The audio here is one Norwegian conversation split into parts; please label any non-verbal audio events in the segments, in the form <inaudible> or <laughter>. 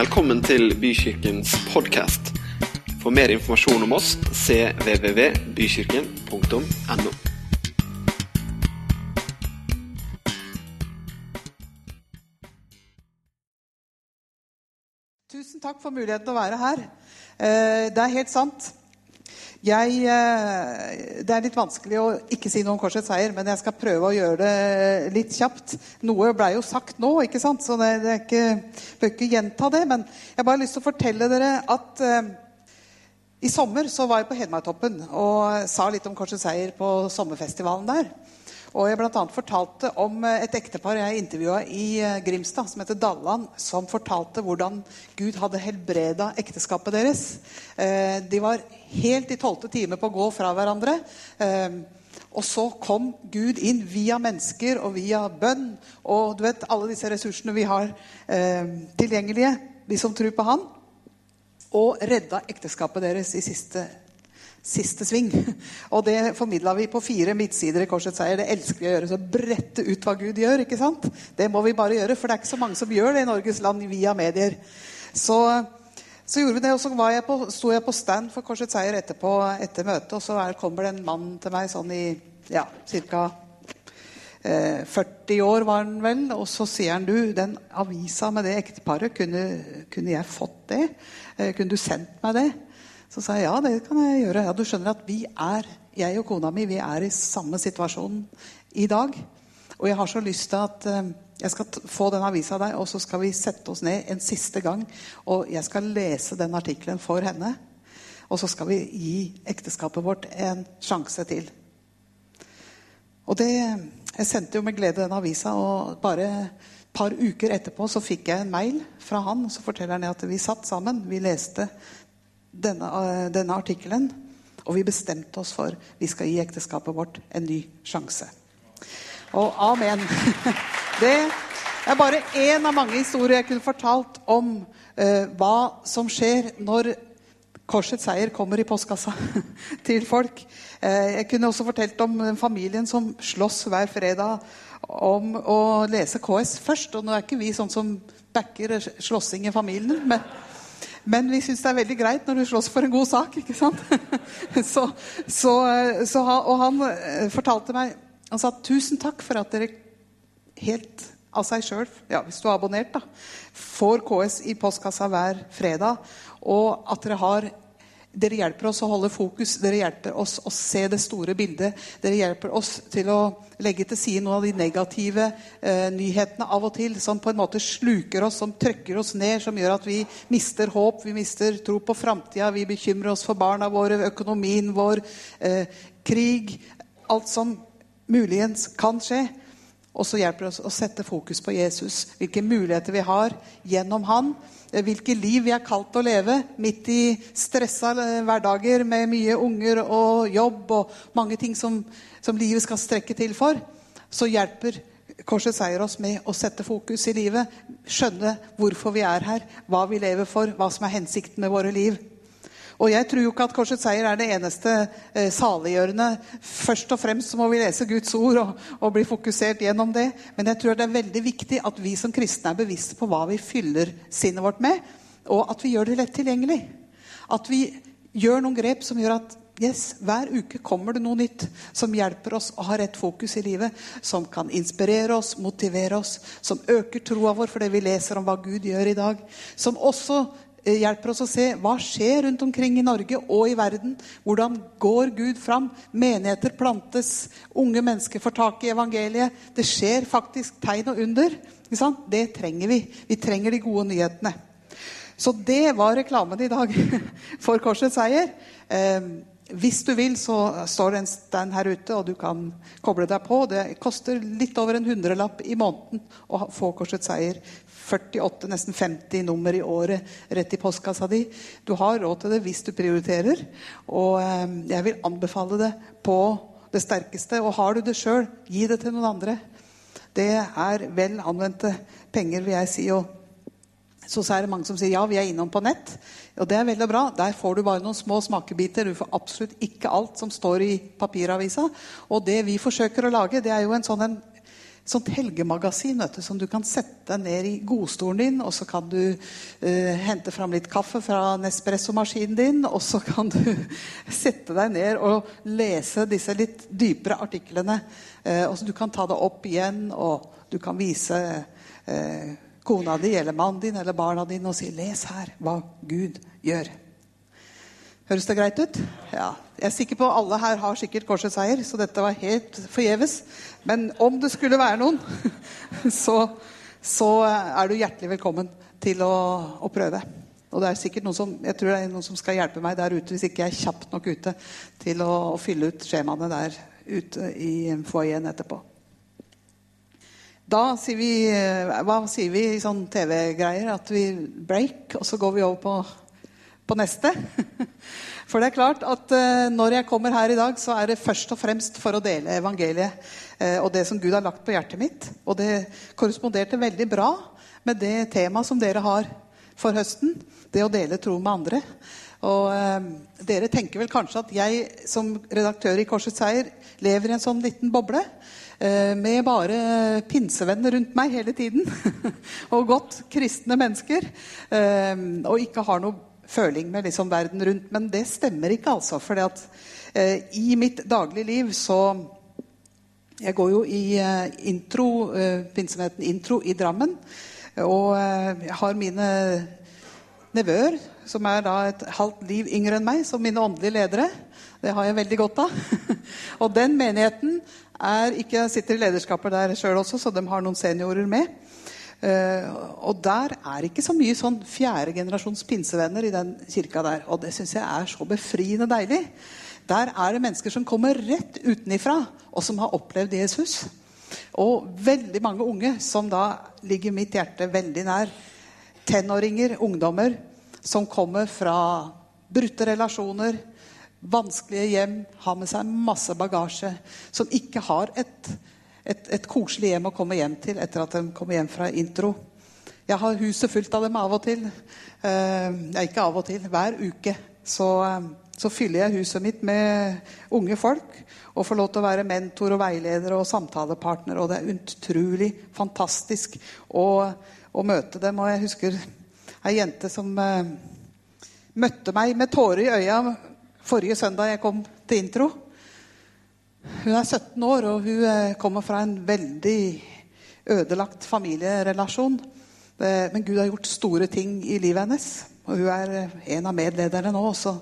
Velkommen til Bykirkens podkast. For mer informasjon om oss cvvvbykirken.no. Tusen takk for muligheten til å være her. Eh, Det er helt sant. Jeg, eh, det er litt vanskelig å ikke si noe om Korsets seier, men jeg skal prøve å gjøre det litt kjapt. Noe ble jo sagt nå, ikke sant? så det, det ikke, bør ikke gjenta det. Men jeg bare har lyst til å fortelle dere at eh, i sommer så var jeg på Hedmarktoppen og sa litt om Korsets seier på sommerfestivalen der. Og jeg annet fortalte om eh, et ektepar jeg intervjua i eh, Grimstad, som heter Dalland, som fortalte hvordan Gud hadde helbreda ekteskapet deres. Eh, De var helt i tolvte time på å gå fra hverandre. Og så kom Gud inn via mennesker og via bønn og du vet, alle disse ressursene vi har tilgjengelige, vi som tror på Han, og redda ekteskapet deres i siste siste sving. Og det formidla vi på fire midtsider i Korsets seier. Det elsker vi å gjøre. Så brette ut hva Gud gjør. ikke sant? Det må vi bare gjøre, for det er ikke så mange som gjør det i Norges land via medier. Så, så gjorde vi det, og så var jeg på, sto jeg på stand for Korsets seier etterpå, etter møtet, og så er, kommer det en mann til meg sånn i ja, ca. Eh, 40 år var han vel, og så sier han du, den avisa med det ekteparet, kunne, kunne jeg fått det? Eh, kunne du sendt meg det? Så sa jeg ja, det kan jeg gjøre. Ja, Du skjønner at vi er, jeg og kona mi vi er i samme situasjon i dag. Og jeg har så lyst til at eh, jeg skal få den avisa av deg, og så skal vi sette oss ned en siste gang. Og jeg skal lese den artikkelen for henne. Og så skal vi gi ekteskapet vårt en sjanse til. Og det, Jeg sendte jo med glede den avisa, og bare et par uker etterpå så fikk jeg en mail fra han. og Så forteller han at vi satt sammen. Vi leste denne, eh, denne artikkelen, og vi bestemte oss for vi skal gi ekteskapet vårt en ny sjanse. Og amen. <laughs> Det er bare én av mange historier jeg kunne fortalt om eh, hva som skjer når Korsets seier kommer i postkassa <laughs> til folk. Eh, jeg kunne også fortalt om familien som slåss hver fredag om å lese KS først. Og nå er ikke vi sånn som backer slåssing i familien. men men vi syns det er veldig greit når du slåss for en god sak. ikke sant? <laughs> Så, så, så, han- og han eh, fortalte meg Han sa tusen takk for at dere helt av seg sjøl, ja, hvis du er abonnert, da, får KS i postkassa hver fredag. Og at dere har dere hjelper oss å holde fokus, dere hjelper oss å se det store bildet. Dere hjelper oss til å legge til side noen av de negative eh, nyhetene av og til, som på en måte sluker oss, som trykker oss ned, som gjør at vi mister håp, vi mister tro på framtida, vi bekymrer oss for barna våre, økonomien vår, eh, krig Alt som muligens kan skje. Og så hjelper det oss å sette fokus på Jesus, hvilke muligheter vi har gjennom han. Eh, Hvilke liv vi er kalt å leve midt i stressa eh, hverdager med mye unger og jobb og mange ting som, som livet skal strekke til for. Så hjelper Korset seier oss med å sette fokus i livet. Skjønne hvorfor vi er her, hva vi lever for, hva som er hensikten med våre liv. Og jeg tror jo ikke at Korsets seier er det eneste eh, saliggjørende. Først og fremst må vi lese Guds ord og, og bli fokusert gjennom det. Men jeg tror det er veldig viktig at vi som kristne er bevisste på hva vi fyller sinnet vårt med, og at vi gjør det lett tilgjengelig. At vi gjør noen grep som gjør at yes, hver uke kommer det noe nytt som hjelper oss å ha rett fokus i livet, som kan inspirere oss, motivere oss, som øker troa vår fordi vi leser om hva Gud gjør i dag, som også hjelper oss å se hva skjer rundt omkring i Norge og i verden. Hvordan går Gud fram? Menigheter plantes, unge mennesker får tak i evangeliet. Det skjer faktisk tegn og under. Det trenger vi. Vi trenger de gode nyhetene. Så det var reklamen i dag <laughs> for Korsets seier. Eh, hvis du vil, så står det en stand her ute, og du kan koble deg på. Det koster litt over en hundrelapp i måneden å få Korsets seier. 48, nesten 50 nummer i året rett i postkassa di. Du har råd til det hvis du prioriterer. Og eh, jeg vil anbefale det på det sterkeste. Og har du det sjøl, gi det til noen andre. Det er vel anvendte penger, vil jeg si. og så er det mange som sier ja, vi er innom på nett. Og det er veldig bra. Der får du bare noen små smakebiter. Du får absolutt ikke alt som står i papiravisa. Og det vi forsøker å lage, det er jo en sånn en sånt helgemagasin du, som du kan sette deg ned i godstolen din, og så kan du eh, hente fram litt kaffe fra Nespresso-maskinen din, og så kan du <laughs> sette deg ned og lese disse litt dypere artiklene. Eh, og så Du kan ta det opp igjen, og du kan vise eh, kona di eller mannen din eller barna dine og si 'Les her hva Gud gjør'. Høres det greit ut? Ja. Jeg er sikker på Alle her har sikkert korsets seier, så dette var helt forgjeves. Men om det skulle være noen, <laughs> så, så er du hjertelig velkommen til å, å, prøve. Og det er sikkert noen som, jeg tror det er noen som skal hjelpe meg der ute hvis ikke jeg er kjapt nok ute til å, å fylle ut skjemaene der ute i foajeen etterpå. Da sier vi Hva sier vi i sånn TV-greier? At vi break, og så går vi over på på neste. <laughs> For det er klart at uh, når jeg kommer her i dag, så er det først og fremst for å dele evangeliet uh, og det som Gud har lagt på hjertet mitt. Og det korresponderte veldig bra med det temaet som dere har for høsten. Det å dele tro med andre. Og eh, dere tenker vel kanskje at jeg som redaktør i Korsets Seier lever i en sånn liten boble med bare pinsevenner rundt meg hele tiden. <laughs> og godt kristne mennesker. Og ikke har noe føling med liksom verden rundt. Men det stemmer ikke, altså. For eh, i mitt daglige liv så Jeg går jo i eh, intro, eh, pinsemenigheten Intro i Drammen. Og eh, jeg har mine nevøer, som er da et halvt liv yngre enn meg, som mine åndelige ledere. Det har jeg veldig godt av. <laughs> og den menigheten er ikke, sitter i lederskapet der sjøl også, så de har noen seniorer med. Uh, og der er ikke så mye sånn fjerdegenerasjons pinsevenner i den kirka der. Og det syns jeg er så befriende deilig. Der er det mennesker som kommer rett utenifra, og som har opplevd Jesus. Og veldig mange unge som da ligger mitt hjerte veldig nær. Tenåringer, ungdommer, som kommer fra brutte relasjoner, vanskelige hjem, har med seg masse bagasje, som ikke har et et, et, koselig hjem å komme hjem til etter at de kommer hjem fra intro. Jeg har huset fullt av dem av og til. Eh, ikke av og til, hver uke. Så, eh, så, fyller jeg huset mitt med unge folk og får lov til å være mentor og veileder og samtalepartner. Og det er utrolig fantastisk å, å møte dem. Og jeg husker ei jente som eh, møtte meg med tårer i øya forrige søndag jeg kom til intro. Hun er 17 år, og hun eh, kommer fra en veldig ødelagt familierelasjon. Eh, men Gud har gjort store ting i livet hennes. Og hun er eh, en av medlederne nå. Så,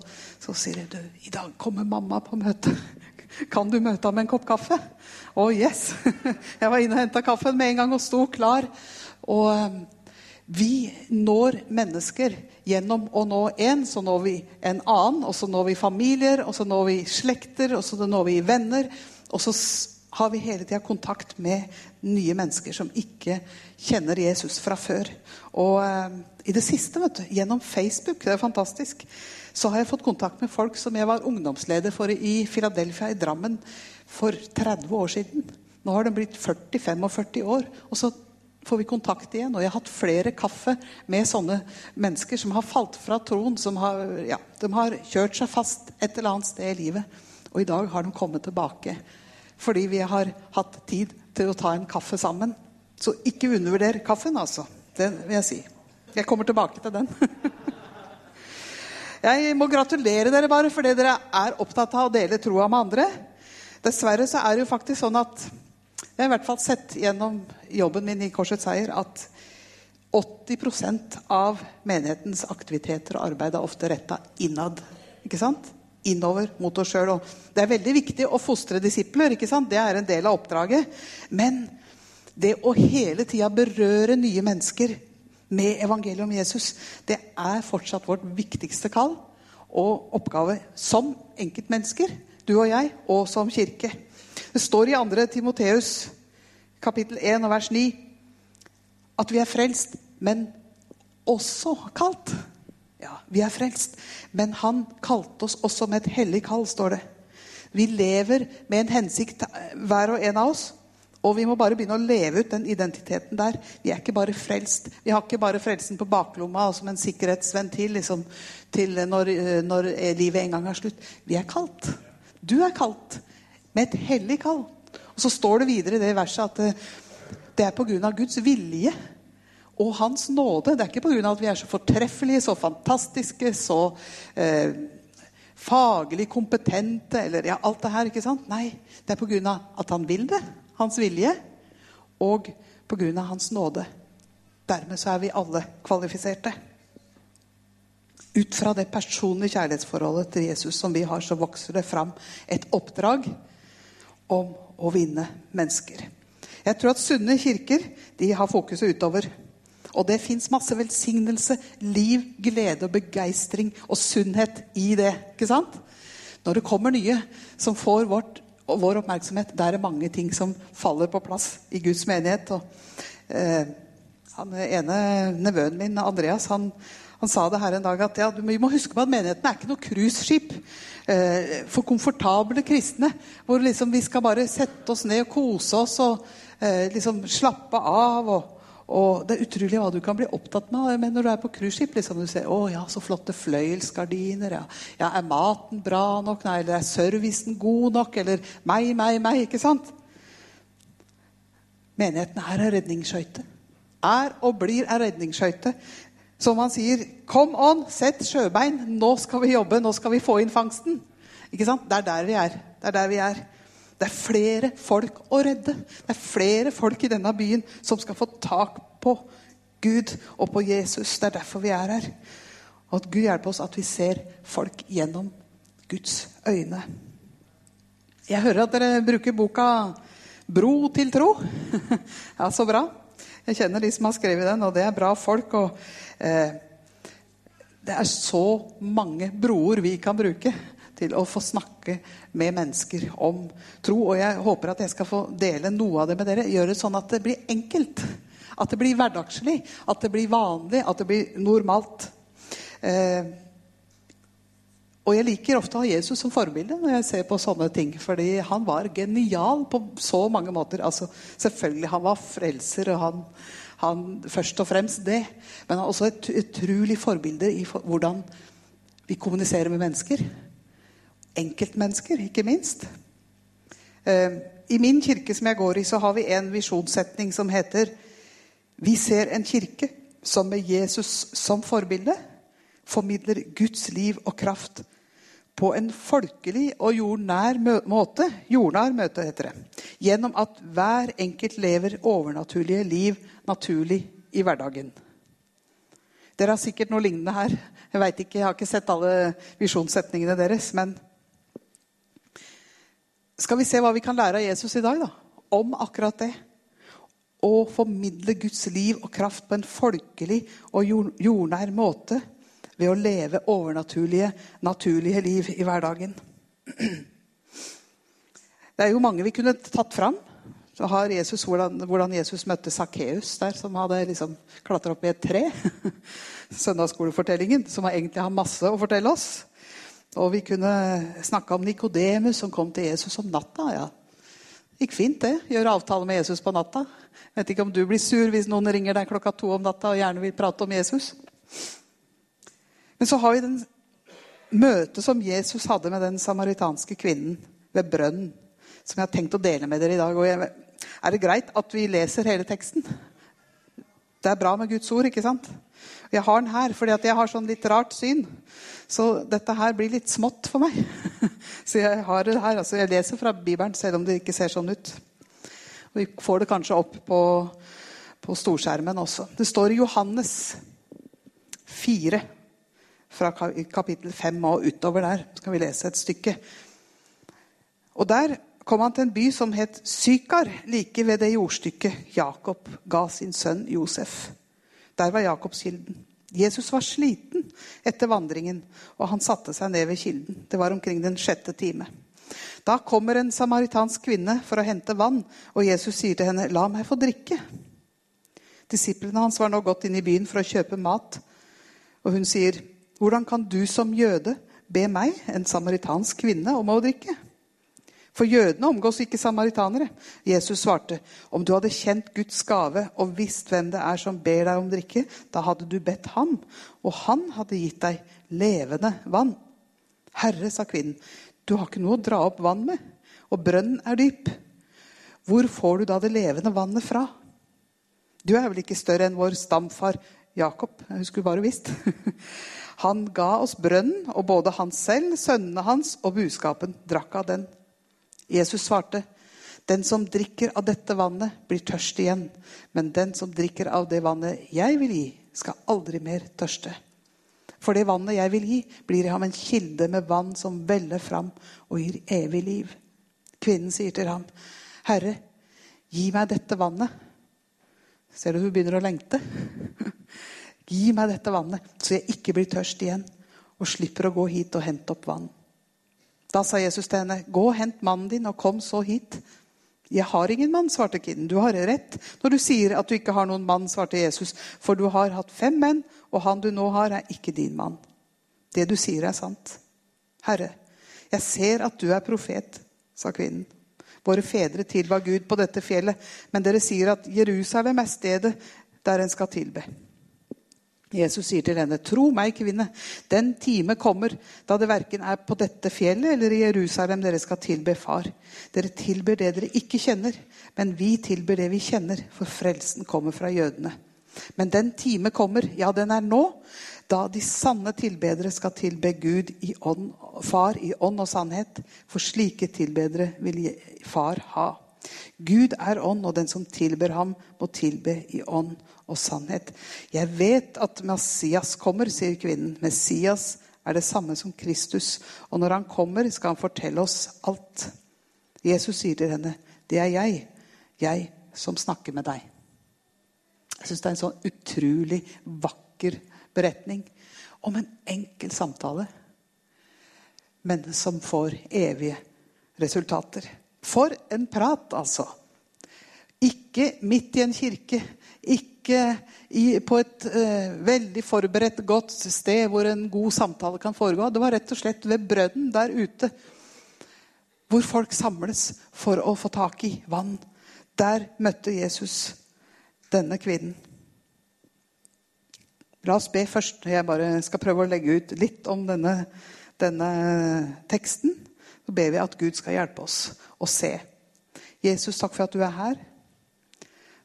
så sier hun i dag kommer mamma på møte. <laughs> Kan du møte ham med en kopp kaffe? Å, oh, yes! <laughs> Jeg var inne og henta kaffen med en gang og sto klar. Og vi når mennesker gjennom å nå én, så når vi en annen. Og så når vi familier, og så når vi slekter, og så når vi venner. Og så har vi hele tida kontakt med nye mennesker som ikke kjenner Jesus fra før. Og eh, i det siste, vet du, gjennom Facebook, det er fantastisk, så har jeg fått kontakt med folk som jeg var ungdomsleder for i Philadelphia i Drammen for 30 år siden. Nå har de blitt 40-45 år. Og så får vi kontakt igjen. Og jeg har hatt flere kaffe med sånne mennesker som har falt fra troen. Som har, ja, de har kjørt seg fast et eller annet sted i livet. Og i dag har de kommet tilbake. Fordi vi har hatt tid til å ta en kaffe sammen. Så ikke undervurder kaffen, altså. Det vil jeg si. Jeg kommer tilbake til den. <laughs> jeg må gratulere dere bare fordi dere er opptatt av å dele troa med andre. Dessverre så er det jo faktisk sånn at jeg har i hvert fall sett gjennom jobben min i Korsets seier at 80% av menighetens aktiviteter og arbeid er ofte retta innad. ikke sant? Innover mot oss sjøl. Det er veldig viktig å fostre disipler. ikke sant? Det er en del av oppdraget. Men det å hele tida berøre nye mennesker med evangeliet om Jesus, det er fortsatt vårt viktigste kall og oppgave som enkeltmennesker, du og jeg, og som kirke. Det står i 2. Timoteus kapittel 1 og vers 9 at vi er frelst, men også kalt. Ja, vi er frelst, men han kalte oss også med et hellig kall, står det. Vi lever med en hensikt, hver og en av oss. Og vi må bare begynne å leve ut den identiteten der. Vi er ikke bare frelst. Vi har ikke bare frelsen på baklomma og som en sikkerhetsventil liksom, til når, når livet en gang er slutt. Vi er kalt. Du er kalt med et hellig kall. Og Så står det videre i det verset at Det er pga. Guds vilje og Hans nåde. Det er ikke pga. at vi er så fortreffelige, så fantastiske, så eh, faglig kompetente eller ja, alt det her. ikke sant? Nei, det er pga. at han vil det. Hans vilje. Og pga. hans nåde. Dermed så er vi alle kvalifiserte. Ut fra det personlige kjærlighetsforholdet til Jesus som vi har, så vokser det fram et oppdrag om å vinne mennesker. Jeg tror at sunne kirker de har fokuset utover. Og det fins masse velsignelse, liv, glede og begeistring og sunnhet i det. ikke sant? Når det kommer nye som får vårt, vår oppmerksomhet, der er mange ting som faller på plass i Guds menighet. Og, eh, han ene nevøen min, Andreas, han, han sa det her en dag at ja, vi må huske på at menigheten er ikke noe cruiseskip eh, for komfortable kristne. Hvor liksom vi skal bare sette oss ned og kose oss og eh, liksom slappe av. og og Det er utrolig hva du kan bli opptatt med men når du er på cruiseskip. Liksom, du ser å ja, så flotte fløyelsgardiner. Ja. ja. Er maten bra nok? Nei, eller er servicen god nok? Eller meg, meg, meg. ikke sant? Menigheten er en redningsskøyte. Er og blir en redningsskøyte. Som han sier, 'Kom on, sett sjøbein. Nå skal vi jobbe. Nå skal vi få inn fangsten.' Ikke sant? Det er der vi er. Det er der vi er. Det er flere folk å redde. Det er flere folk i denne byen som skal få tak på Gud og på Jesus. Det er derfor vi er her. Og at Gud hjelper oss at vi ser folk gjennom Guds øyne. Jeg hører at dere bruker boka 'Bro til tro'. <laughs> ja, så bra. Jeg kjenner de som har skrevet den, og det er bra folk. og eh, Det er så mange broer vi kan bruke til å få snakke med mennesker om tro. Og jeg håper at jeg skal få dele noe av det med dere. Gjøre det sånn at det blir enkelt. At det blir hverdagslig. At det blir vanlig. At det blir normalt. Eh, og jeg liker ofte å ha Jesus som forbilde når jeg ser på sånne ting. Fordi han var genial på så mange måter. Altså, selvfølgelig, han var frelser, og han, han først og fremst det. Men han er også et utrolig forbilde i for, hvordan vi kommuniserer med mennesker enkeltmennesker, ikke minst. Eh, I min kirke som jeg går i, så har vi en visjonssetning som heter Vi ser en kirke som med Jesus som forbilde formidler Guds liv og kraft på en folkelig og jordnær måte. Jordnær møte, heter det. Gjennom at hver enkelt lever overnaturlige liv naturlig i hverdagen. Dere har sikkert noe lignende her. Jeg vet ikke, jeg har ikke sett alle visjonssetningene deres. men skal vi se hva vi kan lære av Jesus i dag da, om akkurat det. Å formidle Guds liv og kraft på en folkelig og jordnær måte ved å leve overnaturlige, naturlige liv i hverdagen. Det er jo mange vi kunne tatt fram. Så har Jesus, hvordan, hvordan Jesus møtte Sakkeus der, som hadde liksom klatra opp i et tre. <laughs> Søndagsskolefortellingen, som egentlig har masse å fortelle oss. Og vi kunne snakke om Nikodemus som kom til Jesus om natta. ja. Gikk fint, det. Gjøre avtale med Jesus på natta. Vet ikke om du blir sur hvis noen ringer deg klokka to om natta og gjerne vil prate om Jesus. Men så har vi den møtet som Jesus hadde med den samaritanske kvinnen ved brønnen, som jeg har tenkt å dele med dere i dag. Jeg, er det greit at vi leser hele teksten? Det er bra med Guds ord, ikke sant? Jeg har den her fordi jeg har sånn litt rart syn. Så dette her blir litt smått for meg. <laughs> Så jeg har det her. Altså jeg leser fra Bibelen selv om det ikke ser sånn ut. Vi får det kanskje opp på, på storskjermen også. Det står i Johannes 4, fra kapittel 5 og utover der. skal vi lese et stykke. Og der kom han til en by som het Sykar, like ved det jordstykket Jakob ga sin sønn Josef. Der var Jakobskilden. Jesus var sliten etter vandringen, og han satte seg ned ved kilden. Det var omkring den sjette time. Da kommer en samaritansk kvinne for å hente vann, og Jesus sier til henne, 'La meg få drikke'. Disiplene hans var nå gått inn i byen for å kjøpe mat, og hun sier, 'Hvordan kan du som jøde be meg, en samaritansk kvinne, om å drikke?' For jødene omgås ikke samaritanere. Jesus svarte, om du hadde kjent Guds gave og visst hvem det er som ber deg om drikke, da hadde du bedt ham, og han hadde gitt deg levende vann. Herre, sa kvinnen, du har ikke noe å dra opp vann med, og brønnen er dyp. Hvor får du da det levende vannet fra? Du er vel ikke større enn vår stamfar Jakob? Jeg husker bare visst. <laughs> Han ga oss brønnen, og både han selv, sønnene hans og buskapen drakk av den. Jesus svarte, den som drikker av dette vannet, blir tørst igjen. Men den som drikker av det vannet jeg vil gi, skal aldri mer tørste. For det vannet jeg vil gi, blir i ham en kilde med vann som veller fram og gir evig liv. Kvinnen sier til ham, Herre, gi meg dette vannet. Ser du hun begynner å lengte? Gi meg dette vannet, så jeg ikke blir tørst igjen og slipper å gå hit og hente opp vann. Da sa Jesus til henne, gå og hent mannen din, og kom så hit. Jeg har ingen mann, svarte kvinnen. Du har rett når du sier at du ikke har noen mann, svarte Jesus. For du har hatt fem menn, og han du nå har, er ikke din mann. Det du sier, er sant. Herre, jeg ser at du er profet, sa kvinnen. Våre fedre tilba Gud på dette fjellet, men dere sier at Jerusalem er stedet der en skal tilbe. Jesus sier til henne, 'Tro meg, kvinne, den time kommer da det verken er på dette fjellet eller i Jerusalem dere skal tilbe Far.' 'Dere tilber det dere ikke kjenner, men vi tilber det vi kjenner, for frelsen kommer fra jødene.' Men den time kommer, ja, den er nå, da de sanne tilbedere skal tilbe Gud i ånd, Far i ånd og sannhet. For slike tilbedere vil Far ha. Gud er ånd, og den som tilber ham, må tilbe i ånd og sannhet. Jeg vet at Messias kommer, sier kvinnen. Messias er det samme som Kristus. Og når han kommer, skal han fortelle oss alt. Jesus sier til henne, 'Det er jeg, jeg som snakker med deg'. Jeg syns det er en sånn utrolig vakker beretning om en enkel samtale, men som får evige resultater. For en prat, altså. Ikke midt i en kirke, ikke i, på et uh, veldig forberedt, godt sted hvor en god samtale kan foregå. Det var rett og slett ved brønnen der ute, hvor folk samles for å få tak i vann. Der møtte Jesus denne kvinnen. La oss be først. Jeg bare skal prøve å legge ut litt om denne, denne teksten. Så ber vi at Gud skal hjelpe oss å se. Jesus, takk for at du er her.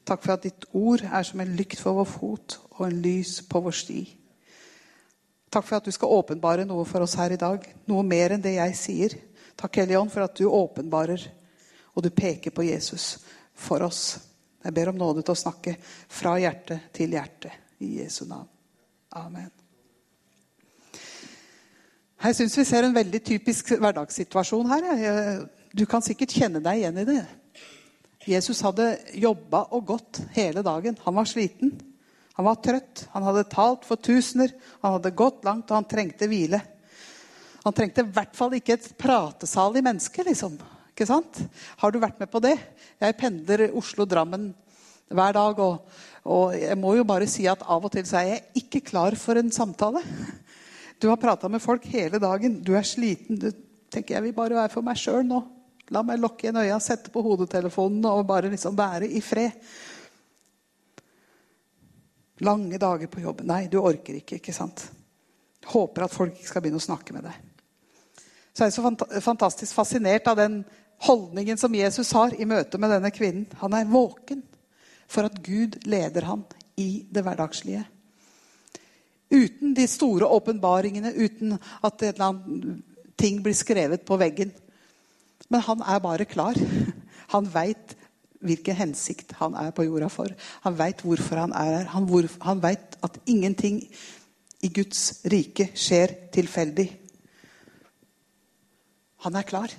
Takk for at ditt ord er som en lykt for vår fot og en lys på vår sti. Takk for at du skal åpenbare noe for oss her i dag. Noe mer enn det jeg sier. Takk, Hellige Ånd, for at du åpenbarer og du peker på Jesus for oss. Jeg ber om nåde til å snakke fra hjerte til hjerte i Jesu navn. Amen. Jeg syns vi ser en veldig typisk hverdagssituasjon her. Du kan sikkert kjenne deg igjen i det. Jesus hadde jobba og gått hele dagen. Han var sliten. Han var trøtt. Han hadde talt for tusener. Han hadde gått langt, og han trengte hvile. Han trengte i hvert fall ikke et pratesalig menneske. liksom. Ikke sant? Har du vært med på det? Jeg pendler Oslo-Drammen hver dag. Og, og, jeg må jo bare si at av og til så er jeg ikke klar for en samtale. Du har prata med folk hele dagen. Du er sliten. Du tenker jeg vil bare være for meg sjøl nå. La meg lukke igjen øya, sette på hodetelefonen og bare liksom være i fred. Lange dager på jobb. Nei, du orker ikke. ikke sant? Håper at folk ikke skal begynne å snakke med deg. Så er jeg så fantastisk fascinert av den holdningen som Jesus har i møte med denne kvinnen. Han er våken for at Gud leder han i det hverdagslige. Uten de store åpenbaringene, uten at et eller annet ting blir skrevet på veggen. Men han er bare klar. Han veit hvilken hensikt han er på jorda for. Han veit hvorfor han er her. Han, hvor, han veit at ingenting i Guds rike skjer tilfeldig. Han er klar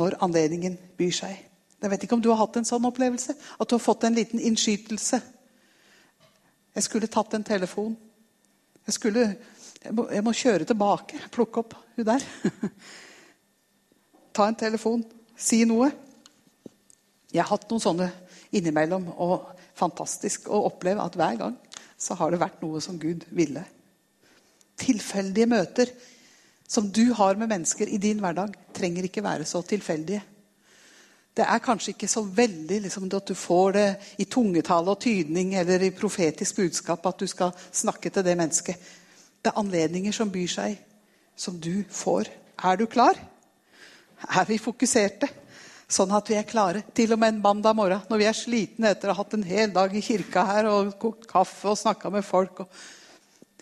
når anledningen byr seg. Jeg vet ikke om du har hatt en sånn opplevelse. At du har fått en liten innskytelse. Jeg skulle tatt en telefon. Jeg, skulle, jeg, må, jeg må kjøre tilbake. Plukke opp hun der. <laughs> ta en telefon, si noe. Jeg har hatt noen sånne innimellom, og fantastisk å oppleve at hver gang så har det vært noe som Gud ville. Tilfeldige møter som du har med mennesker i din hverdag, trenger ikke være så tilfeldige. Det er kanskje ikke så veldig liksom, at du får det i tungetale og tydning eller i profetisk budskap at du skal snakke til det mennesket. Det er anledninger som byr seg, som du får. Er du klar? Er vi fokuserte? Sånn at vi er klare. Til og med en mandag morgen når vi er slitne etter å ha hatt en hel dag i kirka her og kokt kaffe og snakka med folk. Og...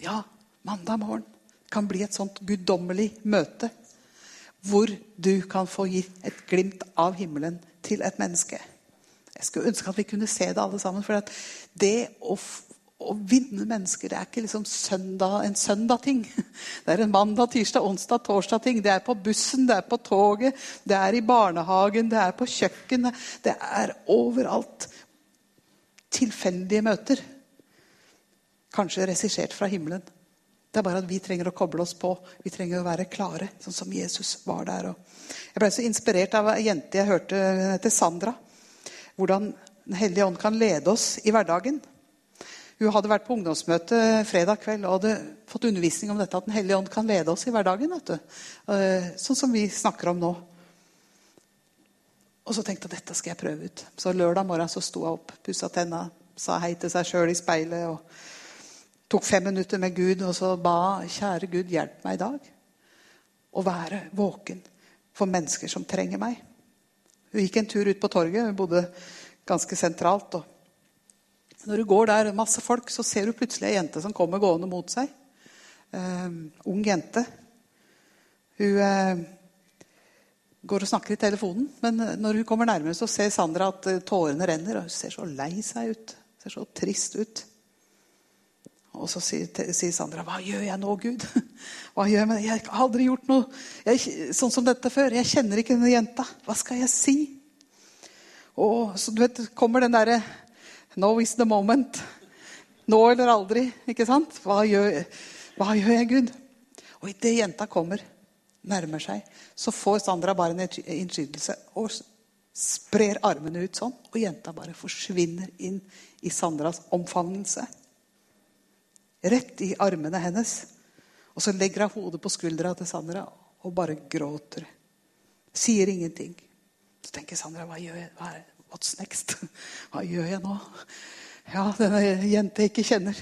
Ja, mandag morgen kan bli et sånt guddommelig møte hvor du kan få gi et glimt av himmelen til et menneske. Jeg skulle ønske at vi kunne se det alle sammen. For det å, å vinne mennesker det er ikke liksom søndag, en søndag-ting. <laughs> Det er en mandag, tirsdag, onsdag, torsdag-ting. Det er på bussen, det er på toget, det er i barnehagen, det er på kjøkkenet. Det er overalt. Tilfeldige møter. Kanskje regissert fra himmelen. Det er bare at vi trenger å koble oss på. Vi trenger å være klare, sånn som Jesus var der. Jeg ble så inspirert av ei jente jeg hørte, hun heter Sandra. Hvordan Den hellige ånd kan lede oss i hverdagen. Hun hadde vært på ungdomsmøte fredag kveld og hadde fått undervisning om dette, at Den hellige ånd kan lede oss i hverdagen. Eh, sånn som vi snakker om nå. Og så tenkte jeg dette skal jeg prøve ut. Så lørdag morgen så sto jeg opp, pussa tenna, sa hei til seg sjøl i speilet. og tok fem minutter med Gud og så ba kjære Gud, hjelp meg i dag. Å være våken for mennesker som trenger meg. Hun gikk en tur ut på torget. Hun bodde ganske sentralt. og når du går der, masse folk, så ser du plutselig ei jente som kommer gående mot seg. Eh, ung jente. Hun eh, går og snakker i telefonen, men når hun kommer nærmere, så ser Sandra at uh, tårene renner. og Hun ser så lei seg ut. Ser så trist ut. Og så sier, Sandra, 'Hva gjør jeg nå, Gud?' <laughs> Hva gjør Jeg Jeg har aldri gjort noe jeg, sånn som dette før. Jeg kjenner ikke denne jenta. Hva skal jeg si? Og så du vet, kommer den derre 'Now is the moment'. Nå eller aldri. ikke sant? Hva gjør, hva gjør jeg, Gud? Og idet jenta kommer, nærmer seg, så får Sandra bare en innskytelse og sprer armene ut sånn. Og jenta bare forsvinner inn i Sandras omfavnelse rett i armene hennes. Og så legger hun hodet på skuldra til Sandra og bare gråter. Sier ingenting. Så tenker Sandra hva gjør jeg? Hva er, what's next? <laughs> Hva gjør jeg nå? Ja, denne jenta jeg ikke kjenner,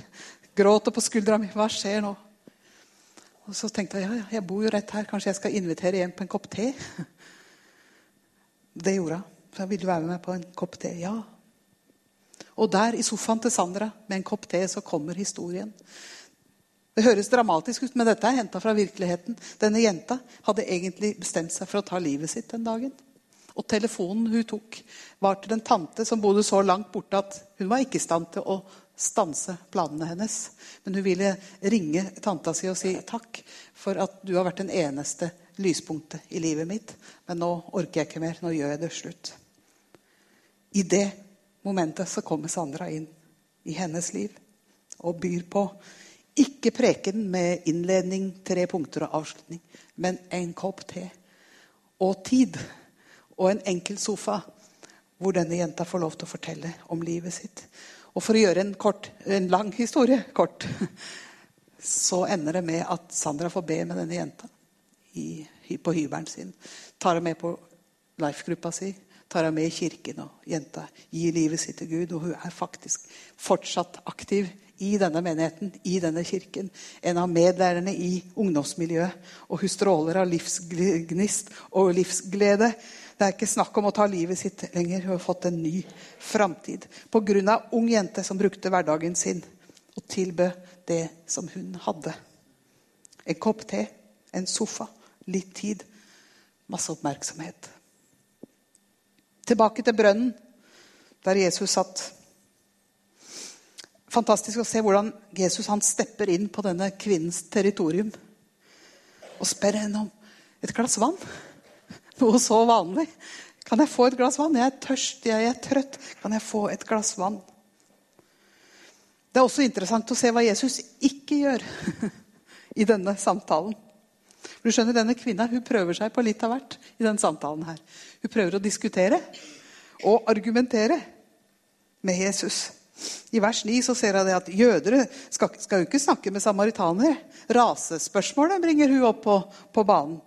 gråter på skuldra mi. Hva skjer nå? Og så tenkte jeg ja, jeg bor jo rett her. Kanskje jeg skal invitere hjem på en kopp te? <laughs> Det gjorde hun. Så jeg ville være med på en kopp te. Ja, og der i sofaen til Sandra med en kopp te så kommer historien. Det høres dramatisk ut, men dette er henta fra virkeligheten. Denne jenta hadde egentlig bestemt seg for å ta livet sitt den dagen. Og telefonen hun tok, var til en tante som bodde så langt borte at hun var ikke i stand til å stanse planene hennes. Men hun ville ringe tanta si og si takk for at du har vært den eneste lyspunktet i livet mitt. Men nå orker jeg ikke mer. Nå gjør jeg det slutt. I det momentet så kommer Sandra inn i hennes liv og byr på ikke preken med innledning, tre punkter og avslutning, men en kopp te og tid og en enkel sofa hvor denne jenta får lov til å fortelle om livet sitt. Og for å gjøre en, kort, en lang historie kort, så ender det med at Sandra får be med denne jenta i, på hybelen sin. Tar henne med på life-gruppa si tar henne med i kirken. Og jenta gir livet sitt til Gud. Og hun er faktisk fortsatt aktiv i denne menigheten, i denne kirken. En av medlærerne i ungdomsmiljøet. Og hun stråler av livsgnist og livsglede. Det er ikke snakk om å ta livet sitt lenger. Hun har fått en ny framtid. Pga. ung jente som brukte hverdagen sin og tilbød det som hun hadde. En kopp te, en sofa, litt tid, masse oppmerksomhet. Tilbake til brønnen der Jesus satt. Fantastisk å se hvordan Jesus han stepper inn på denne kvinnens territorium og spør henne om et glass vann. Noe så vanlig. Kan jeg få et glass vann? Jeg er tørst, jeg er trøtt. Kan jeg få et glass vann? Det er også interessant å se hva Jesus ikke gjør <laughs> i denne samtalen. Du skjønner, Denne kvinna hun prøver seg på litt av hvert i denne samtalen. her. Hun prøver å diskutere og argumentere med Jesus. I vers 9 så ser jeg at jødere skal, skal jo ikke snakke med samaritanere. Rasespørsmålet bringer hun opp på, på banen.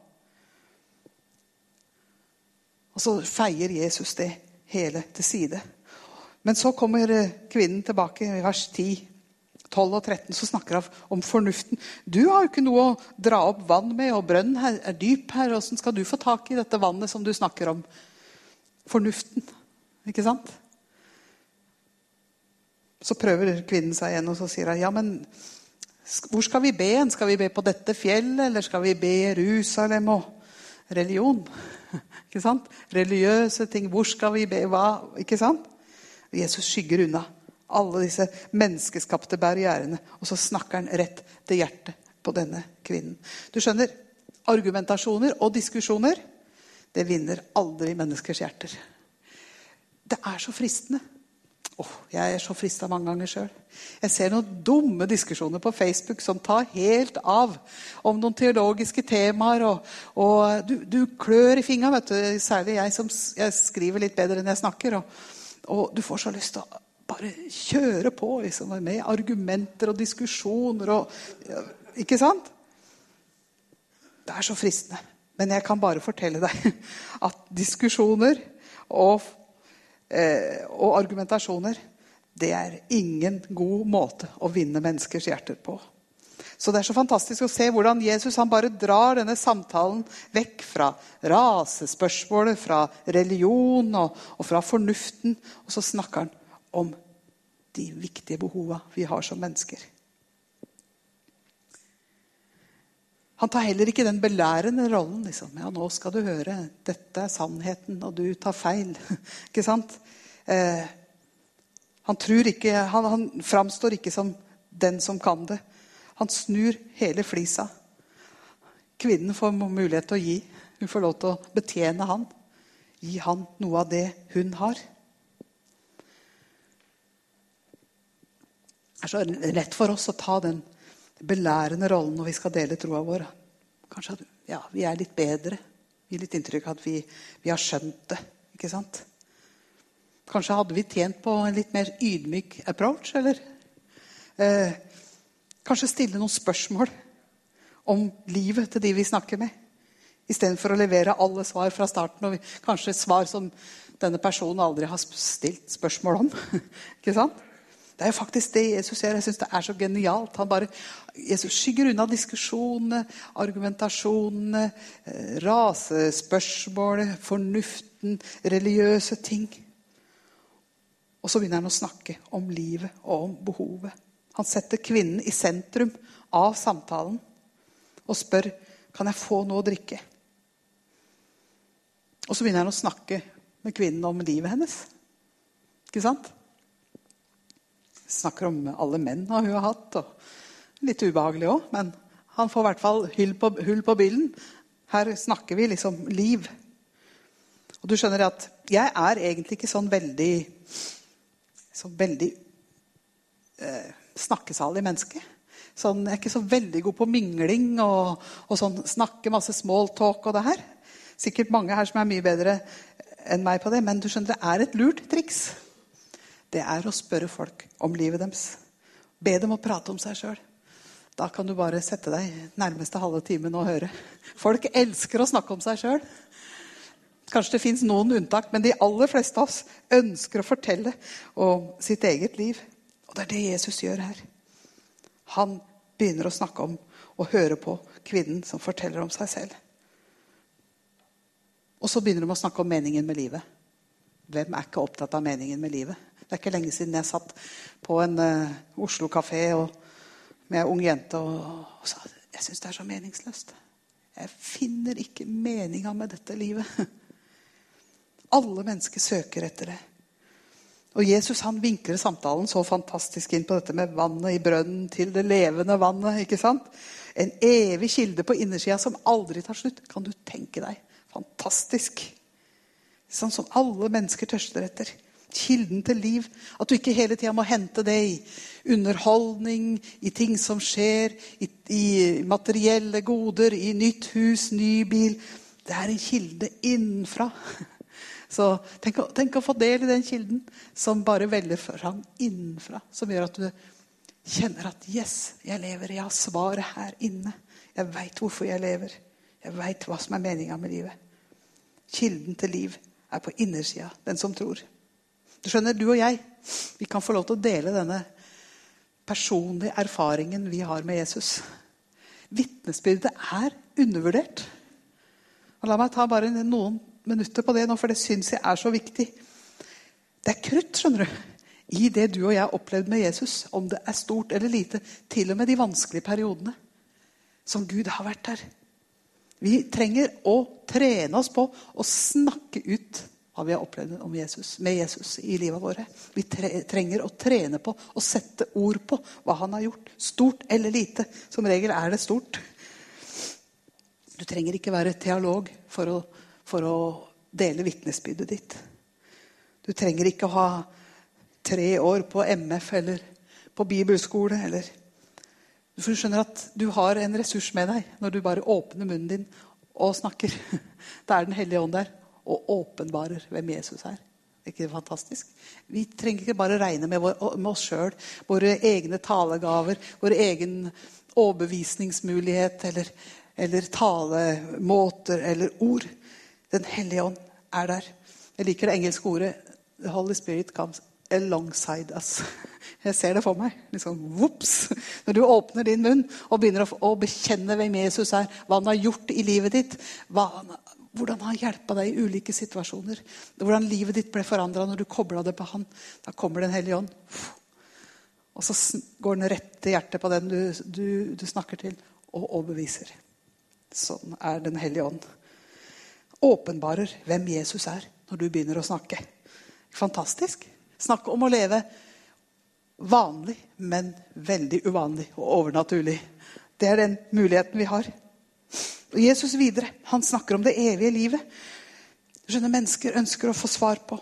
Og så feier Jesus det hele til side. Men så kommer kvinnen tilbake i vers 10 12 og 13 så snakker han om fornuften. Du har jo ikke noe å dra opp vann med, og brønnen her er dyp her. Åssen skal du få tak i dette vannet som du snakker om? fornuften. Ikke sant? Så prøver kvinnen seg igjen, og så sier hun ja, men hvor skal vi be? Skal vi be på dette fjellet, eller skal vi be Jerusalem og religion? <laughs> Ikke sant? Religiøse ting. Hvor skal vi be? Hva? Ikke sant? Jesus skygger unna alle disse menneskeskapte barrierene, og så snakker han rett til hjertet på denne kvinnen. Du skjønner, argumentasjoner og diskusjoner det vinner aldri menneskers hjerter. Det er så fristende. Oh, jeg er så frista mange ganger sjøl. Jeg ser noen dumme diskusjoner på Facebook som tar helt av om noen teologiske temaer. Og, og du, du, klør i fingra, særlig jeg som jeg skriver litt bedre enn jeg snakker. Og, og du får så lyst til å bare kjøre på liksom, med argumenter og diskusjoner. Og, ikke sant? Det er så fristende. Men jeg kan bare fortelle deg <laughs> at diskusjoner og Eh, og argumentasjoner, det er ingen god måte å vinne menneskers hjerter på. Så det er så fantastisk å se hvordan Jesus han bare drar denne samtalen vekk fra rasespørsmålet, fra religion og, og fra fornuften. Og så snakker han om de viktige behova vi har som mennesker. Han tar heller ikke den belærende rollen. Liksom. Ja, nå skal du høre. Dette er sannheten, og du tar feil. <laughs> ikke sant? Eh, han, ikke, han, han framstår ikke som den som kan det. Han snur hele flisa. Kvinnen får mulighet til å gi. Hun får lov til å betjene han. Gi han noe av det hun har. Er så lett for oss å ta den belærende rollen når vi skal dele troa vår. Kanskje at ja, vi er litt bedre. Gir litt inntrykk av at vi, vi, har skjønt det. ikke sant? Kanskje hadde vi tjent på en litt mer ydmyk approach, eller? Eh, kanskje stille noen spørsmål om livet til de vi snakker med. Istedenfor å levere alle svar fra starten. Og kanskje svar som denne personen aldri har stilt spørsmål om. <laughs> ikke sant? Det er jo faktisk det Jesus gjør. Jeg syns det er så genialt. Han bare, Jesus skygger unna diskusjonene, argumentasjonene, eh, rasespørsmålet, fornuften, religiøse ting. Og så begynner han å snakke om livet og om behovet. Han setter kvinnen i sentrum av samtalen og spør kan jeg få noe å drikke. Og så begynner han å snakke med kvinnen om livet hennes. Ikke sant? Snakker om alle menn hun har hatt. og Litt ubehagelig òg, men han får i hvert fall hull på, hull på bilden. Her snakker vi liksom liv. Og du skjønner at jeg er egentlig ikke sånn veldig så veldig eh, snakkesalig menneske. Sånn, jeg er ikke så veldig god på mingling og, og sånn, snakke masse smalltalk og det her. Sikkert mange her som er mye bedre enn meg på det, men du skjønner, det er et lurt triks det er å spørre folk om livet deres. Be dem å prate om seg sjøl. Da kan du bare sette deg nærmeste halve timen og høre. Folk elsker å snakke om seg sjøl. Kanskje det fins noen unntak, men de aller fleste av oss ønsker å fortelle om sitt eget liv. Og det er det Jesus gjør her. Han begynner å snakke om og høre på kvinnen som forteller om seg selv. Og så begynner de å snakke om meningen med livet. Hvem er ikke opptatt av meningen med livet? Det er ikke lenge siden jeg satt på en uh, Oslo-kafé med ei ung jente og, og sa jeg syns det er så meningsløst. Jeg finner ikke meninga med dette livet. <laughs> Alle mennesker søker etter det. Og Jesus han vinkler samtalen så fantastisk inn på dette med vannet i brønnen til det levende vannet. ikke sant? En evig kilde på innersida som aldri tar slutt. Kan du tenke deg? Fantastisk. Sånn som alle mennesker tørster etter kilden til liv. At du ikke hele tida må hente det i underholdning, i ting som skjer, i, i, materielle goder, i nytt hus, ny bil. Det er en kilde innenfra. <laughs> Så tenk, tenk å få del i den kilden som bare veller fram innenfra. Som gjør at du kjenner at 'yes, jeg lever. Jeg har svaret her inne'. Jeg veit hvorfor jeg lever. Jeg veit hva som er meninga med livet. Kilden til liv er på innersida, den som tror. Du skjønner, du og jeg vi kan få lov til å dele denne personlige erfaringen vi har med Jesus. Vitnesbyrdet er undervurdert. Og la meg ta bare noen minutter på det nå, for det syns jeg er så viktig. Det er krutt, skjønner du, i det du og jeg har opplevd med Jesus. Om det er stort eller lite. Til og med de vanskelige periodene. Som Gud har vært der. Vi trenger å trene oss på å snakke ut hva vi har opplevd Jesus, med Jesus i livet våre. Vi trenger å trene på å sette ord på hva han har gjort. Stort eller lite. Som regel er det stort. Du trenger ikke være teolog for å, for å dele vitnesbyrdet ditt. Du trenger ikke å ha tre år på MF eller på bibelskole. eller Du skjønner at du har en ressurs med deg når du bare åpner munnen din og snakker. <laughs> Da er Den hellige ånd der og åpenbarer hvem Jesus er. Ikke fantastisk? Vi trenger ikke bare regne med, vår, med oss sjøl, våre egne talegaver, vår egen overbevisningsmulighet eller, eller talemåter eller ord. Den hellige ånd er der. Jeg liker det engelske ordet The Holy Spirit comes alongside us. Jeg ser det for meg. Liksom, whoops. Når du åpner din munn og begynner å bekjenne hvem Jesus er, hva han har gjort i livet ditt, hva han, hvordan han hjelpa deg i ulike situasjoner, hvordan livet ditt ble forandra når du kobla det på han, da kommer Den hellige ånd. Og så går den rett til hjertet på den du, du, du snakker til, og overbeviser. Sånn er Den hellige ånd. Åpenbarer hvem Jesus er når du begynner å snakke. Fantastisk. Snakk om å leve vanlig, men veldig uvanlig og overnaturlig. Det er den muligheten vi har. Og Jesus videre, han snakker om det evige livet. Skjønner, Mennesker ønsker å få svar på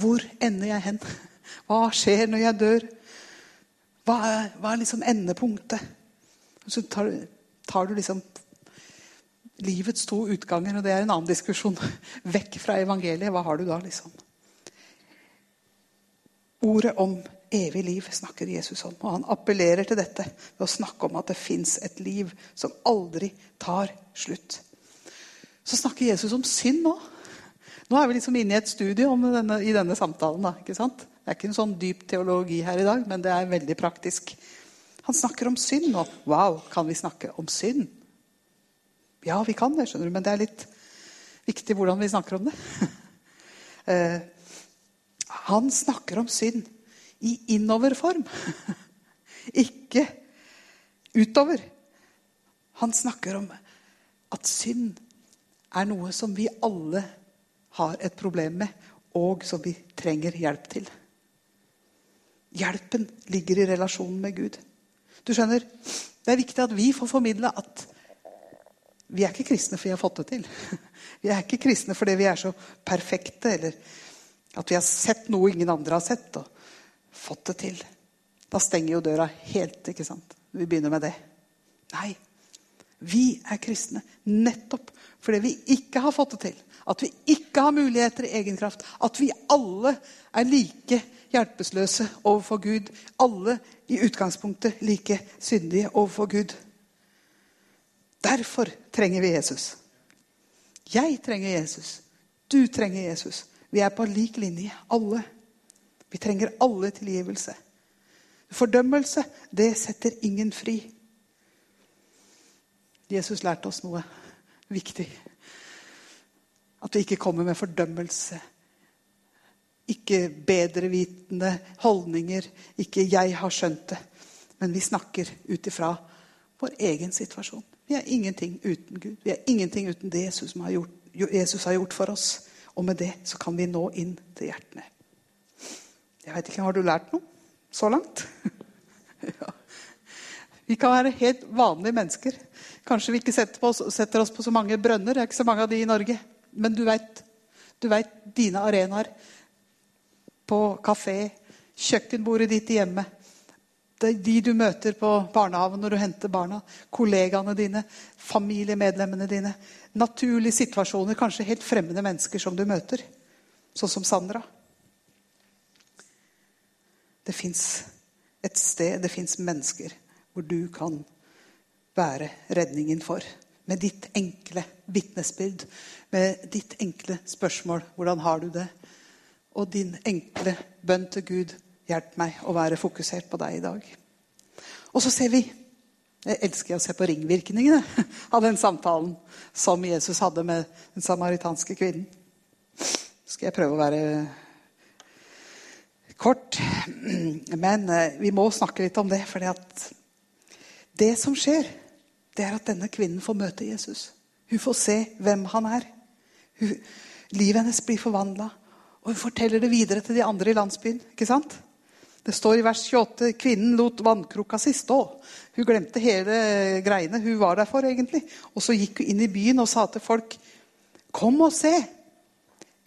hvor ender jeg hen? <laughs> Hva skjer når jeg dør? Hva er, hva er liksom endepunktet? Så tar, tar, du liksom livets to utganger, og det er en annen diskusjon, <laughs> vekk fra evangeliet. Hva har du da, liksom? Ordet om evig liv snakker Jesus om. Og han appellerer til dette ved å snakke om at det fins et liv som aldri tar slutt. Så snakker Jesus om synd nå. Nå er vi liksom inne i et studie denne, i denne samtalen. Da, ikke sant? Det er ikke en sånn dyp teologi her i dag, men det er veldig praktisk. Han snakker om synd nå. Wow, kan vi snakke om synd? Ja, vi kan det, skjønner du, men det er litt viktig hvordan vi snakker om det. <laughs> Eh, han snakker om synd i innoverform. <laughs> Ikke utover. Han snakker om at synd er noe som vi alle har et problem med, og som vi trenger hjelp til. Hjelpen ligger i relasjonen med Gud. Du skjønner, Det er viktig at vi får formidle at vi er ikke kristne fordi vi har fått det til. <laughs> Vi er ikke kristne fordi vi er så perfekte, eller at vi har sett noe ingen andre har sett. og fått det til. Da stenger jo døra helt. ikke sant? Vi begynner med det. Nei. Vi er kristne nettopp fordi vi ikke har fått det til. At vi ikke har muligheter i egen kraft. At vi alle er like hjelpeløse overfor Gud. Alle i utgangspunktet like syndige overfor Gud. Derfor trenger vi Jesus. Jeg trenger Jesus. Du trenger Jesus. Vi er på lik linje, alle. Vi trenger alle tilgivelse. Fordømmelse, det setter ingen fri. Jesus lærte oss noe viktig. At vi ikke kommer med fordømmelse. Ikke bedrevitende holdninger. Ikke 'jeg har skjønt det'. Men vi snakker ut ifra vår egen situasjon. Vi er ingenting uten Gud. Vi er ingenting uten det Jesus har gjort, Jesus har gjort for oss. Og med det så kan vi nå inn til hjertene. Jeg vet ikke, Har du lært noe så langt? <laughs> ja. Vi kan være helt vanlige mennesker. Kanskje vi ikke setter, på, setter, oss på så mange brønner. Det er ikke så mange av de i Norge. Men du vet, du dine arenaer. På kafé, kjøkkenbordet ditt hjemme. De du møter på barnehagen når du henter barna. Kollegaene dine, familiemedlemmene dine. Naturlige situasjoner, kanskje helt fremmede mennesker som du møter. Sånn som Sandra. Det fins et sted, det fins mennesker hvor du kan være redningen for. Med ditt enkle vitnesbyrd, med ditt enkle spørsmål 'Hvordan har du det?' og din enkle bønn til Gud 'Hjelp meg å være fokusert på deg i dag'. Og så ser vi Jeg elsker å se på ringvirkningene <laughs> av den samtalen som Jesus hadde med den samaritanske kvinnen. skal jeg prøve å være kort. Men eh, vi må snakke litt om det. For det som skjer, det er at denne kvinnen får møte Jesus. Hun får se hvem han er. Livet hennes blir forvandla. Og hun forteller det videre til de andre i landsbyen. ikke sant? Det står i vers 28 kvinnen lot vannkrukka si stå. Hun glemte hele greiene hun var der for. egentlig. Og så gikk hun inn i byen og sa til folk Kom og se!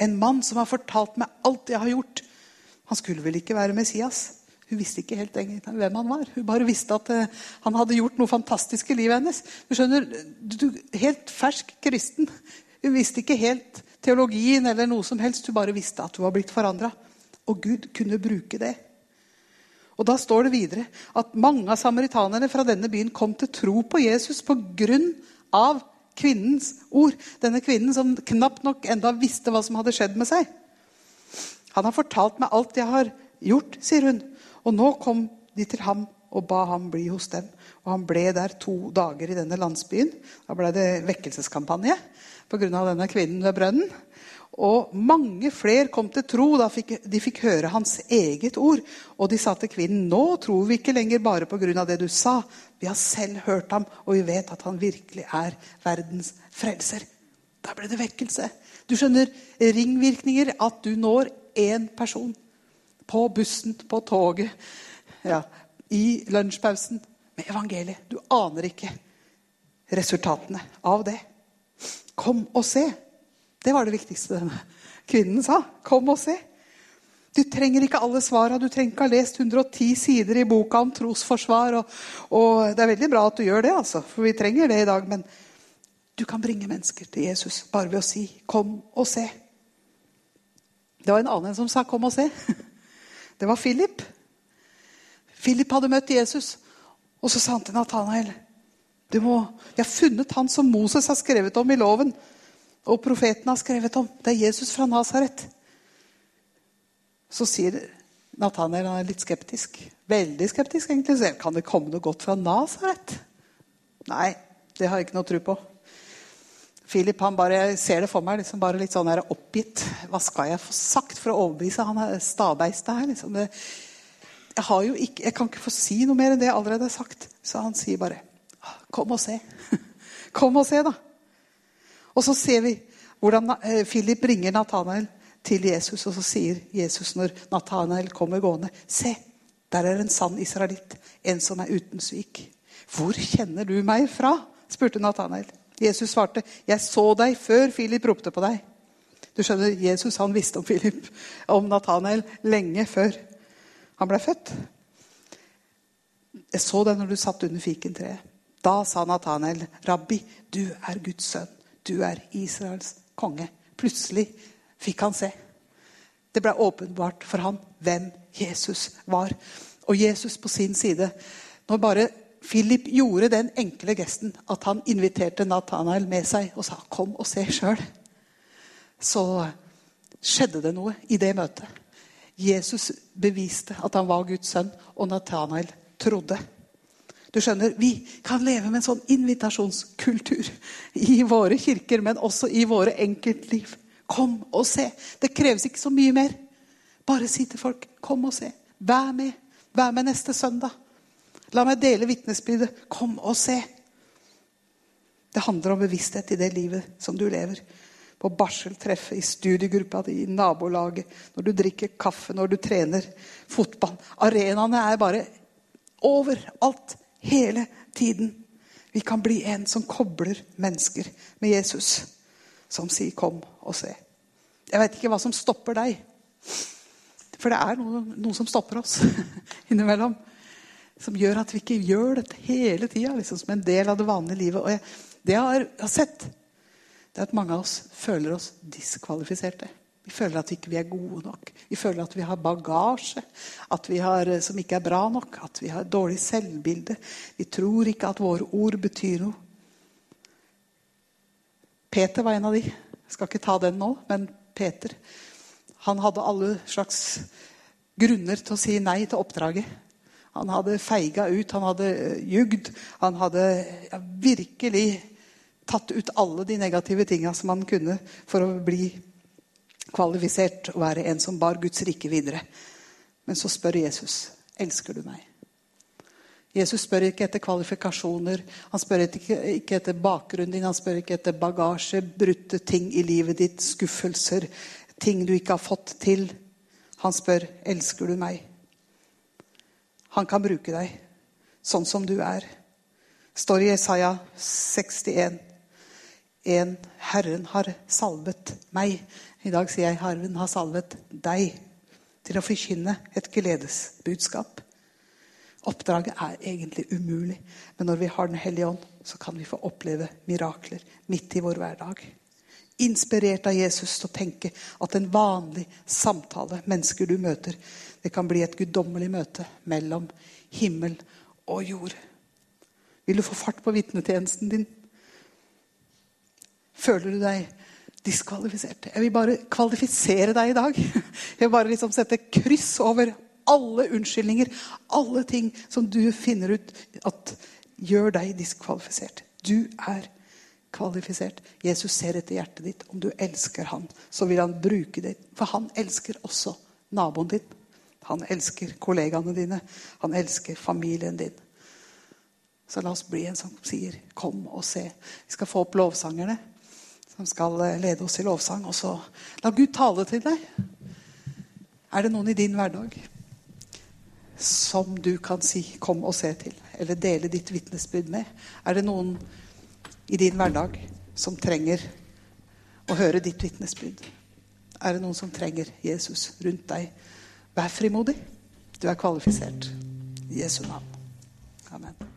En mann som har fortalt meg alt jeg har gjort. Han skulle vel ikke være Messias? Hun visste ikke helt hvem han var. Hun bare visste at uh, han hadde gjort noe fantastisk i livet hennes. Du skjønner, du, Helt fersk kristen. Hun visste ikke helt teologien eller noe som helst. Hun bare visste at hun var blitt forandra. Og Gud kunne bruke det. Og Da står det videre at mange av samaritanerne fra denne byen kom til tro på Jesus pga. kvinnens ord. Denne kvinnen som knapt nok enda visste hva som hadde skjedd med seg. Han har fortalt meg alt jeg har gjort, sier hun. Og nå kom de til ham og ba ham bli hos dem. Og han ble der to dager i denne landsbyen. Da ble det vekkelseskampanje pga. denne kvinnen ved brønnen. Og mange flere kom til tro da de fikk høre hans eget ord. Og de sa til kvinnen, 'Nå tror vi ikke lenger bare pga. det du sa.' 'Vi har selv hørt ham, og vi vet at han virkelig er verdens frelser.' Da ble det vekkelse. Du skjønner ringvirkninger. At du når én person på bussen, på toget, ja, i lunsjpausen med evangeliet. Du aner ikke resultatene av det. Kom og se. Det var det viktigste denne kvinnen sa. Kom og se. Du trenger ikke alle svara. Du trenger ikke ha lest 110 sider i boka om trosforsvar. Og, og, det er veldig bra at du gjør det, altså, for vi trenger det i dag. Men du kan bringe mennesker til Jesus bare ved å si 'kom og se'. Det var en annen som sa 'kom og se'. <laughs> Det var Philip. Philip hadde møtt Jesus, og så sa han til Nathanael du må, Jeg har funnet han som Moses har skrevet om i loven, og profeten har skrevet om. Det er Jesus fra Nasaret. Så sier Nathanael han er litt skeptisk. Veldig skeptisk, egentlig. Så kan det komme noe godt fra Nasaret? Nei, det har jeg ikke noe tro på. Philip han bare ser det for meg liksom bare litt sånn oppgitt. Hva skal jeg få sagt for å overbevise han er stabeiste her? Liksom. Jeg, ikke, jeg kan ikke få si noe mer enn det jeg allerede har sagt. Så han sier bare Kom og se. <laughs> Kom og se, da. Og så ser vi hvordan eh, Philip bringer Nathanael til Jesus. Og så sier Jesus når Nathanael kommer gående, se, der er en sann israelitt. En som er uten svik. Hvor kjenner du meg fra? spurte Nathanael. Jesus svarte, 'Jeg så deg før Philip ropte på deg.' Du skjønner, Jesus han visste om Philip, om Nathanael, lenge før han ble født. 'Jeg så deg når du satt under fikentreet.' Da sa Nathanael, 'Rabbi, du er Guds sønn. Du er Israels konge.' Plutselig fikk han se. Det ble åpenbart for han hvem Jesus var. Og Jesus på sin side Når bare Philip gjorde den enkle gesten at han inviterte Nathanael med seg og sa 'kom og se sjøl', så skjedde det noe i det møtet. Jesus beviste at han var Guds sønn, og Nathanael trodde. Du skjønner, Vi kan leve med en sånn invitasjonskultur i våre kirker, men også i våre enkeltliv. Kom og se. Det kreves ikke så mye mer. Bare si til folk 'kom og se'. Vær med. Vær med neste søndag. La meg dele vitnesbyrdet. Kom og se. Det handler om bevissthet i det livet som du lever. På barseltreffet, i studiegruppa di, i nabolaget, når du drikker kaffe, når du trener fotball. Arenaene er bare overalt. Hele tiden. Vi kan bli en som kobler mennesker med Jesus. Som sier 'kom og se'. Jeg vet ikke hva som stopper deg. For det er noe, noe som stopper oss <laughs> innimellom som gjør at vi ikke gjør dette hele tida liksom som en del av det vanlige livet. Jeg, det jeg har sett, det er at mange av oss føler oss diskvalifiserte. Vi føler at vi ikke er gode nok. Vi føler at vi har bagasje at vi har, eh, som ikke er bra nok. At vi har dårlig selvbilde. Vi tror ikke at våre ord betyr noe. Peter var en av de. Jeg skal ikke ta den nå, men Peter han hadde alle slags grunner til å si nei til oppdraget. Han hadde feiga ut, han hadde eh, jugd. Han hadde ja, virkelig tatt ut alle de negative tinga som han kunne for å bli kvalifisert og være en som bar Guds rike videre. Men så spør Jesus elsker du meg. Jesus spør ikke etter kvalifikasjoner, han spør ikke, etter bakgrunnen din, han spør ikke etter bagasje, brutte ting i livet ditt, skuffelser, ting du ikke har fått til. Han spør elsker du meg. Han kan bruke deg sånn som du er. Står i Jesaja 61. En Herren har salvet meg. I dag sier jeg Herren har salvet deg til å forkynne et gledesbudskap. Oppdraget er egentlig umulig, men når vi har Den hellige ånd, så kan vi få oppleve mirakler midt i vår hverdag. Inspirert av Jesus til å tenke at en vanlig samtale, mennesker du møter, det kan bli et guddommelig møte mellom himmel og jord. Vil du få fart på vitnetjenesten din? Føler du deg diskvalifisert? Jeg vil bare kvalifisere deg i dag. Jeg vil bare liksom sette kryss over alle unnskyldninger, alle ting som du finner ut at gjør deg diskvalifisert. Du er kvalifisert. Jesus ser etter hjertet ditt. Om du elsker han, så vil han bruke det. For han elsker også naboen din. Han elsker kollegaene dine. Han elsker familien din. Så la oss bli en som sier 'kom og se'. Vi skal få opp lovsangerne som skal eh, lede oss i lovsang. Og så la Gud tale til deg. Er det noen i din hverdag som du kan si 'kom og se' til? Eller dele ditt vitnesbyrd med? Er det noen i din hverdag som trenger å høre ditt vitnesbyrd? Er det noen som trenger Jesus rundt deg? Vær frimodig. Du er kvalifisert. I Jesu navn. Amen.